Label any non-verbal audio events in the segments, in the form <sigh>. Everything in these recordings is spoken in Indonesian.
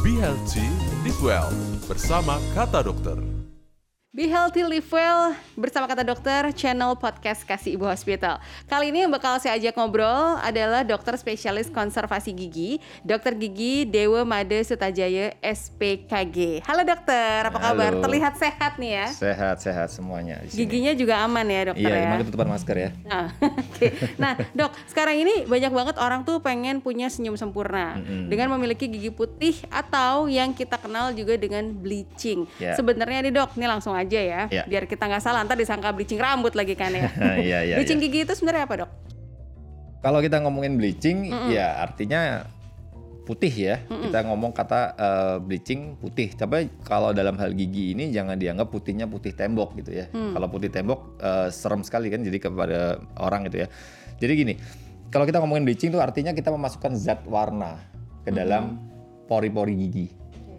Be Healthy, Live Well bersama Kata Dokter. Be Healthy Live Well bersama kata dokter channel podcast Kasih Ibu Hospital. Kali ini yang bakal saya ajak ngobrol adalah dokter spesialis konservasi gigi, dokter gigi Dewa Made Sutajaya SPKG. Halo dokter, apa kabar? Halo. Terlihat sehat nih ya. Sehat-sehat semuanya di sini. Giginya juga aman ya dokter Iya, ya. emang ketutupan masker ya. Nah, <laughs> oke. Nah, dok, sekarang ini banyak banget orang tuh pengen punya senyum sempurna dengan memiliki gigi putih atau yang kita kenal juga dengan bleaching. Ya. Sebenarnya nih dok, ini langsung aja ya, Ya. biar kita nggak salah, ntar disangka bleaching rambut lagi kan ya. <laughs> Iya, iya, bleaching iya. gigi itu sebenarnya apa dok? Kalau kita ngomongin bleaching, ya artinya putih ya. Kita ngomong kata eh, bleaching putih. Tapi kalau dalam hal gigi ini jangan dianggap putihnya putih tembok gitu ya. Kalau putih tembok eh, serem sekali kan jadi kepada orang gitu ya. Jadi gini, kalau kita ngomongin bleaching itu artinya kita memasukkan zat warna ke dalam pori-pori gigi.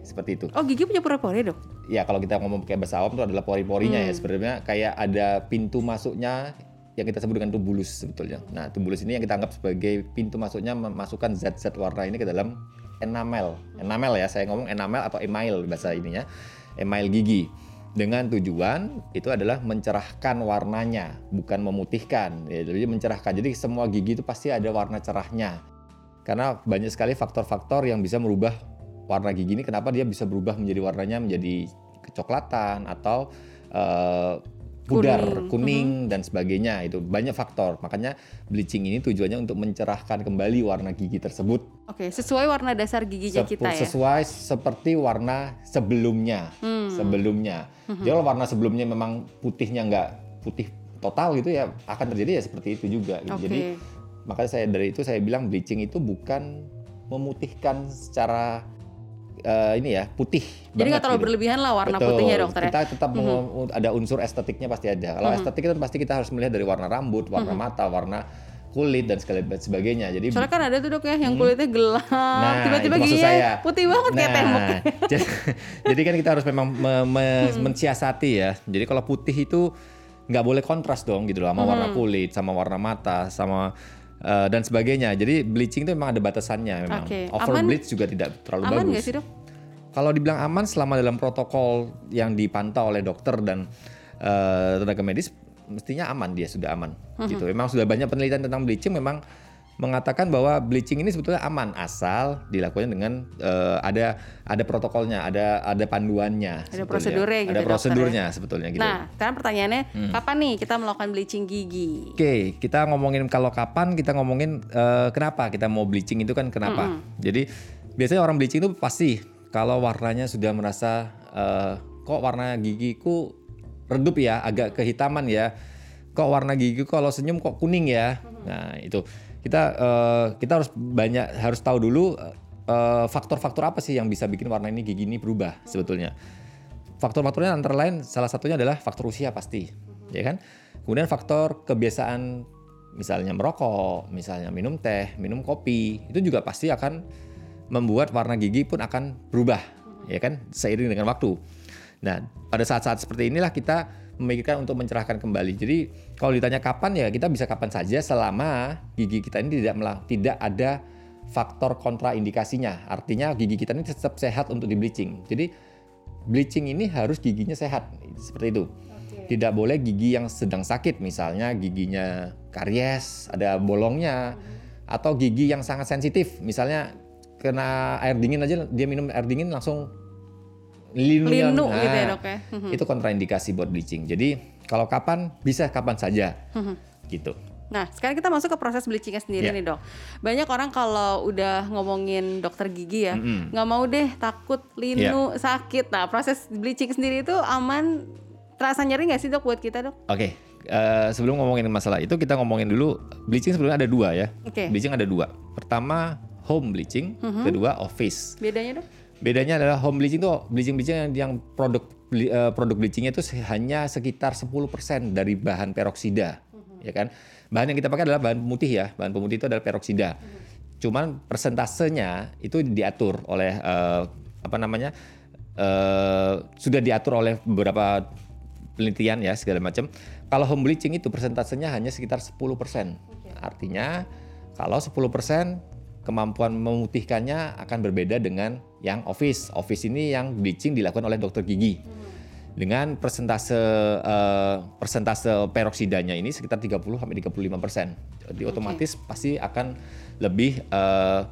Seperti itu. Oh gigi punya pori-pori dok? Ya kalau kita ngomong pakai bahasa awam itu adalah pori-porinya ya sebenarnya kayak ada pintu masuknya yang kita sebut dengan tubulus sebetulnya. Nah, tubulus ini yang kita anggap sebagai pintu masuknya memasukkan zat-zat warna ini ke dalam enamel. Enamel ya, saya ngomong enamel atau email bahasa ininya. Email gigi. Dengan tujuan itu adalah mencerahkan warnanya, bukan memutihkan. Ya, jadi mencerahkan. Jadi semua gigi itu pasti ada warna cerahnya. Karena banyak sekali faktor-faktor yang bisa merubah warna gigi ini kenapa dia bisa berubah menjadi warnanya menjadi kecoklatan atau eh, pudar Kuning. kuning, dan sebagainya itu banyak faktor makanya bleaching ini tujuannya untuk mencerahkan kembali warna gigi tersebut Oke, sesuai warna dasar giginya Sepu- kita ya. sesuai seperti warna sebelumnya Hmm. sebelumnya jadi kalau warna sebelumnya memang putihnya nggak putih total gitu ya akan terjadi ya seperti itu juga gitu. Oke. jadi makanya saya dari itu saya bilang bleaching itu bukan memutihkan secara eh, ini ya putih Jadi nggak terlalu gitu. berlebihan lah warna Betul. putihnya dokter ya. Kita tetap mau ada unsur estetiknya pasti ada. Kalau estetik itu pasti kita harus melihat dari warna rambut, warna mata, warna kulit dan segala sebagainya. Jadi Soalnya kan ada tuh dok ya yang kulitnya gelap, Nah, tiba-tiba giginya saya. putih banget kayak Nah, tembok. <laughs> jadi, jadi kan kita harus memang me- me- mensiasati ya. Jadi kalau putih itu nggak boleh kontras dong gitu loh sama warna kulit, sama warna mata, sama eh, dan sebagainya. Jadi bleaching itu memang ada batasannya memang. Oke. Over Aman- bleach juga tidak terlalu Aman bagus. nggak sih dok? Kalau dibilang aman selama dalam protokol yang dipantau oleh dokter dan eh, tenaga medis mestinya aman dia sudah aman Mhm. gitu. Memang sudah banyak penelitian tentang bleaching memang mengatakan bahwa bleaching ini sebetulnya aman asal dilakukan dengan eh, ada ada protokolnya, ada ada panduannya. sebetulnya. prosedurnya gitu, Ada dokter, prosedurnya sebetulnya gitu. Nah, sekarang pertanyaannya, Hmm. kapan nih kita melakukan bleaching gigi? Oke, kita ngomongin kalau kapan kita ngomongin eh, kenapa kita mau bleaching itu kan kenapa. Jadi biasanya orang bleaching itu pasti kalau warnanya sudah merasa eh, kok warna gigiku redup ya, agak kehitaman ya. Kok warna gigi kalau senyum kok kuning ya. Nah, itu kita eh, kita harus banyak harus tahu dulu eh, faktor-faktor apa sih yang bisa bikin warna ini gigi ini berubah sebetulnya. Faktor-faktornya antara lain salah satunya adalah faktor usia pasti, ya kan? Kemudian faktor kebiasaan misalnya merokok, misalnya minum teh, minum kopi, itu juga pasti akan membuat warna gigi pun akan berubah, ya kan? Seiring dengan waktu. Nah, pada saat-saat seperti inilah kita memikirkan untuk mencerahkan kembali. Jadi, kalau ditanya kapan ya kita bisa kapan saja selama gigi kita ini tidak mela- tidak ada faktor kontraindikasinya. Artinya gigi kita ini tetap sehat untuk di bleaching. Jadi bleaching ini harus giginya sehat seperti itu. Tidak boleh gigi yang sedang sakit, misalnya giginya karies, ada bolongnya, atau gigi yang sangat sensitif, misalnya kena air dingin aja dia minum air dingin langsung linu, Linu gitu ya Nah, dok ya. Mhm. Itu kontraindikasi buat bleaching. Jadi kalau kapan bisa kapan saja, Mhm. gitu. Nah, sekarang kita masuk ke proses bleachingnya sendiri Ya. nih dok. Banyak orang kalau udah ngomongin dokter gigi ya, Mm-mm. nggak mau deh takut linu Ya. sakit. Nah, proses bleaching sendiri itu aman, terasa nyeri nggak sih dok buat kita dok? Oke, eh, sebelum ngomongin masalah itu kita ngomongin dulu bleaching sebenarnya ada dua ya. Oke. Bleaching ada dua. Pertama home bleaching, kedua office. Bedanya dok? Bedanya adalah home bleaching itu bleaching bleaching yang, yang produk eh, produk bleachingnya itu hanya sekitar 10% dari bahan peroksida, ya kan? Bahan yang kita pakai adalah bahan pemutih ya, bahan pemutih itu adalah peroksida. Cuman persentasenya itu diatur oleh eh, apa namanya eh, sudah diatur oleh beberapa penelitian ya segala macam. Kalau home bleaching itu persentasenya hanya sekitar 10%. Artinya kalau 10% kemampuan memutihkannya akan berbeda dengan yang office. Office ini yang bleaching dilakukan oleh dokter gigi. Dengan persentase uh, persentase peroksidanya ini sekitar 30 sampai 35 persen. Jadi otomatis pasti akan lebih uh,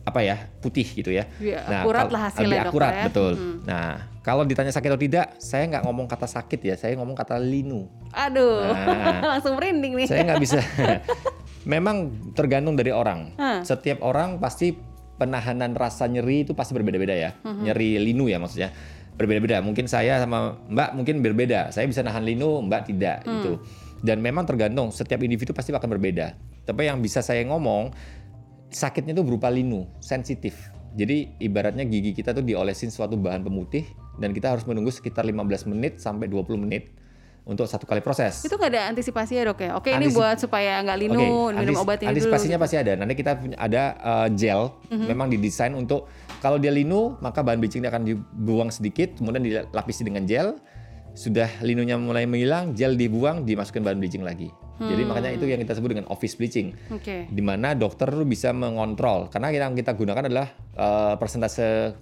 apa ya putih gitu ya. Ya, akurat kal- lah hasilnya, Lebih akurat ya. betul. Hmm. Nah kalau ditanya sakit atau tidak, saya nggak ngomong kata sakit ya, saya ngomong kata linu. Aduh, Nah. <laughs> langsung merinding nih. Saya nggak bisa. <laughs> Memang tergantung dari orang. Hah. Setiap orang pasti penahanan rasa nyeri itu pasti berbeda-beda ya. Mhm. Nyeri linu ya maksudnya. Berbeda-beda. Mungkin saya sama Mbak mungkin berbeda. Saya bisa nahan linu, Mbak tidak Hmm. gitu. Dan memang tergantung setiap individu pasti akan berbeda. Tapi yang bisa saya ngomong sakitnya itu berupa linu, sensitif. Jadi ibaratnya gigi kita tuh diolesin suatu bahan pemutih dan kita harus menunggu sekitar 15 menit sampai 20 menit untuk satu kali proses. Itu nggak ada antisipasi ya dok ya? Oke ini Antisip- buat supaya nggak linu, Oke, minum antis- obat ini antisipasinya dulu. pasti ada. Nanti kita ada uh, gel, Mhm. memang didesain untuk kalau dia linu maka bahan bleaching akan dibuang sedikit, kemudian dilapisi dengan gel. Sudah linunya mulai menghilang, gel dibuang, dimasukkan bahan bleaching lagi. Jadi Hmm. makanya itu yang kita sebut dengan office bleaching, Oke. di mana dokter bisa mengontrol. Karena yang kita gunakan adalah uh, persentase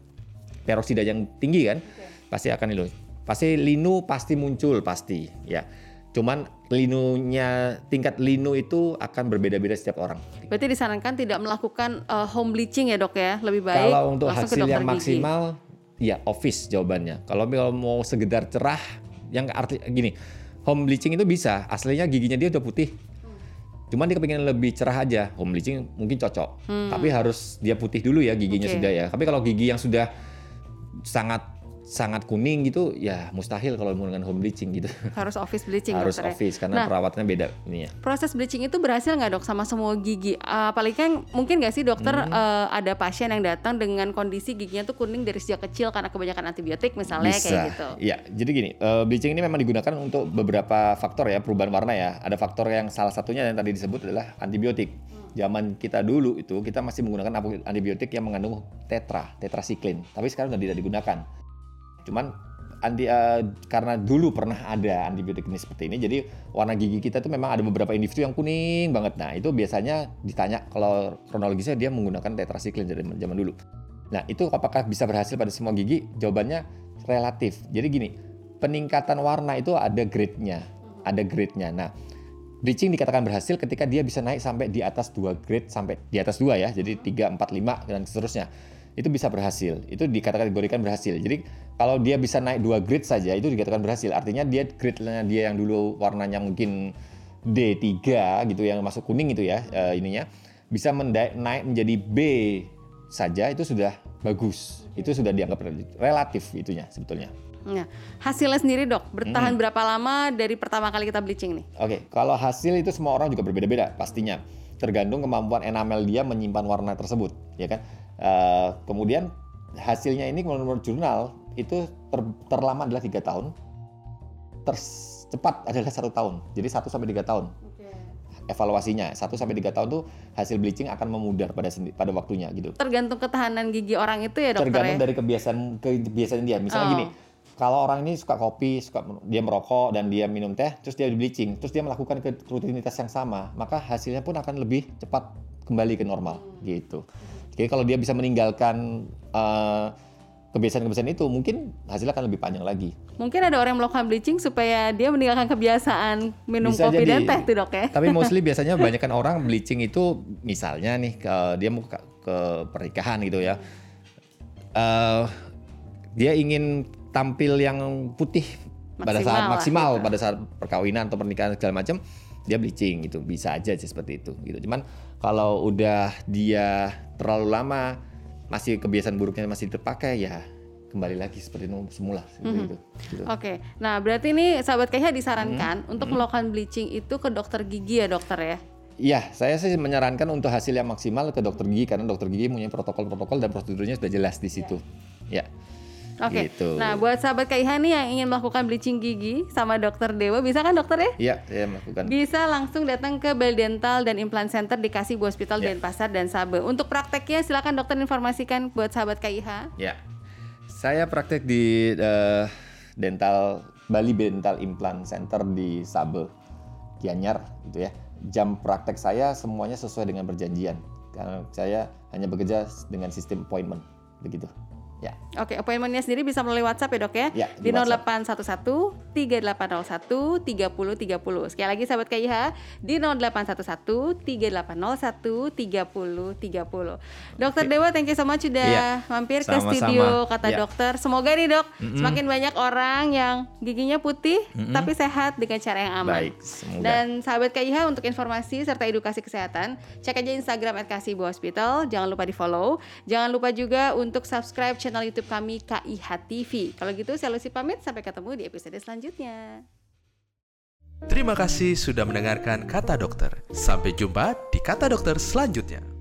peroksida yang tinggi kan, pasti akan linu. Pasti linu pasti muncul pasti, ya. Cuman linunya tingkat linu itu akan berbeda-beda setiap orang. Berarti disarankan tidak melakukan uh, home bleaching ya dok ya? Lebih baik Kalau untuk hasil yang gigi. maksimal, ya office jawabannya. Kalau mau segedar cerah, yang arti gini, home bleaching itu bisa. Aslinya giginya dia udah putih. Cuman dia kepingin lebih cerah aja. Home bleaching mungkin cocok. Tapi harus dia putih dulu ya giginya Oke. sudah ya. Tapi kalau gigi yang sudah sangat sangat kuning gitu, ya mustahil kalau menggunakan home bleaching gitu. Harus office bleaching harus dokter ya? office karena Nah, perawatannya beda ini ya. proses bleaching itu berhasil nggak dok sama semua gigi? Uh, apalagi kan mungkin nggak sih dokter Hmm. uh, ada pasien yang datang dengan kondisi giginya tuh kuning dari sejak kecil karena kebanyakan antibiotik misalnya kayak gitu. Iya, jadi gini, eh, bleaching ini memang digunakan untuk beberapa faktor ya, perubahan warna ya. Ada faktor yang salah satunya yang tadi disebut adalah antibiotik. Zaman kita dulu itu kita masih menggunakan antibiotik yang mengandung tetra, tetrasiklin. Tapi sekarang sudah tidak digunakan. Cuman anti eh, karena dulu pernah ada antibiotik ini seperti ini, jadi warna gigi kita tuh memang ada beberapa individu yang kuning banget. Nah itu biasanya ditanya kalau kronologisnya dia menggunakan tetrasiklin dari zaman dulu. Nah, itu apakah bisa berhasil pada semua gigi? Jawabannya relatif. Jadi gini, peningkatan warna itu ada grade-nya. Ada grade-nya. Nah, bleaching dikatakan berhasil ketika dia bisa naik sampai di atas 2 grade sampai di atas 2 ya. Jadi 3, 4, 5 dan seterusnya. Itu bisa berhasil. Itu dikategorikan berhasil. Jadi kalau dia bisa naik 2 grade saja itu dikatakan berhasil. Artinya dia grade-nya dia yang dulu warnanya mungkin D3 gitu yang masuk kuning itu ya eh, ininya bisa naik menjadi B saja itu sudah bagus. Itu sudah dianggap relatif itunya sebetulnya. Nah, hasilnya sendiri dok, bertahan Hmm. berapa lama dari pertama kali kita bleaching nih? Oke, kalau hasil itu semua orang juga berbeda-beda pastinya. Tergantung kemampuan enamel dia menyimpan warna tersebut, ya kan. Eh, kemudian hasilnya ini menurut jurnal itu ter- terlama adalah tiga tahun, tercepat adalah satu tahun. Jadi 1 sampai tiga tahun evaluasinya. 1 sampai tiga tahun tuh hasil bleaching akan memudar pada sendi- pada waktunya gitu. Tergantung ketahanan gigi orang itu ya dokter tergantung ya? dari kebiasaan kebiasaan dia. Misalnya Oh. gini, kalau orang ini suka kopi, suka dia merokok dan dia minum teh, terus dia di bleaching, terus dia melakukan ke rutinitas yang sama, maka hasilnya pun akan lebih cepat kembali ke normal gitu. Jadi kalau dia bisa meninggalkan eh, kebiasaan-kebiasaan itu, mungkin hasilnya akan lebih panjang lagi. Mungkin ada orang yang melakukan bleaching supaya dia meninggalkan kebiasaan minum Bisa kopi jadi. dan teh tuh dok ya? Tapi mostly <laughs> biasanya banyak kan orang bleaching itu misalnya nih ke, dia mau ke, ke pernikahan gitu ya. Eh, dia ingin tampil yang putih pada Maksimal saat lah, maksimal gitu. pada saat perkawinan atau pernikahan segala macam dia bleaching gitu bisa aja sih seperti itu gitu cuman kalau udah dia terlalu lama masih kebiasaan buruknya masih terpakai ya kembali lagi seperti semula seperti Mhm. itu gitu. Oke, nah berarti ini sahabat KH disarankan Hmm. untuk melakukan bleaching itu ke dokter gigi ya dokter ya? Iya, saya sih menyarankan untuk hasil yang maksimal ke dokter gigi karena dokter gigi punya protokol-protokol dan prosedurnya sudah jelas di situ. Ya. Oke, Gitu. nah buat sahabat KIH nih yang ingin melakukan bleaching gigi sama dokter Dewa, bisa kan dokter ya? Iya, saya melakukan. Bisa langsung datang ke Bel Dental dan Implant Center di Kasibu Hospital Ya. Denpasar dan Sabe. Untuk prakteknya silakan dokter informasikan buat sahabat KIH. Ya. Saya praktek di eh, dental Bali Dental Implant Center di Sabe, Gianyar gitu ya. Jam praktek saya semuanya sesuai dengan perjanjian. Karena saya hanya bekerja dengan sistem appointment begitu. Ya. Oke, appointmentnya sendiri bisa melalui WhatsApp ya dok ya? Ya, di di WhatsApp. 0811 3801 3030. Sekali lagi sahabat KIH di 0811 3801 3030. Dokter Oke. Dewa, thank you so much sudah Iya, mampir ke sama-sama. studio kata Ya. dokter. Semoga nih dok, semakin banyak orang yang giginya putih tapi sehat dengan cara yang aman. Baik, semoga. Dan sahabat KIH untuk informasi serta edukasi kesehatan, cek aja Instagram @kasibu Hospital. Jangan lupa di follow. Jangan lupa juga untuk subscribe channel YouTube kami KIH TV. Kalau gitu saya Lucy pamit sampai ketemu di episode selanjutnya. Terima kasih sudah mendengarkan Kata Dokter. Sampai jumpa di Kata Dokter selanjutnya.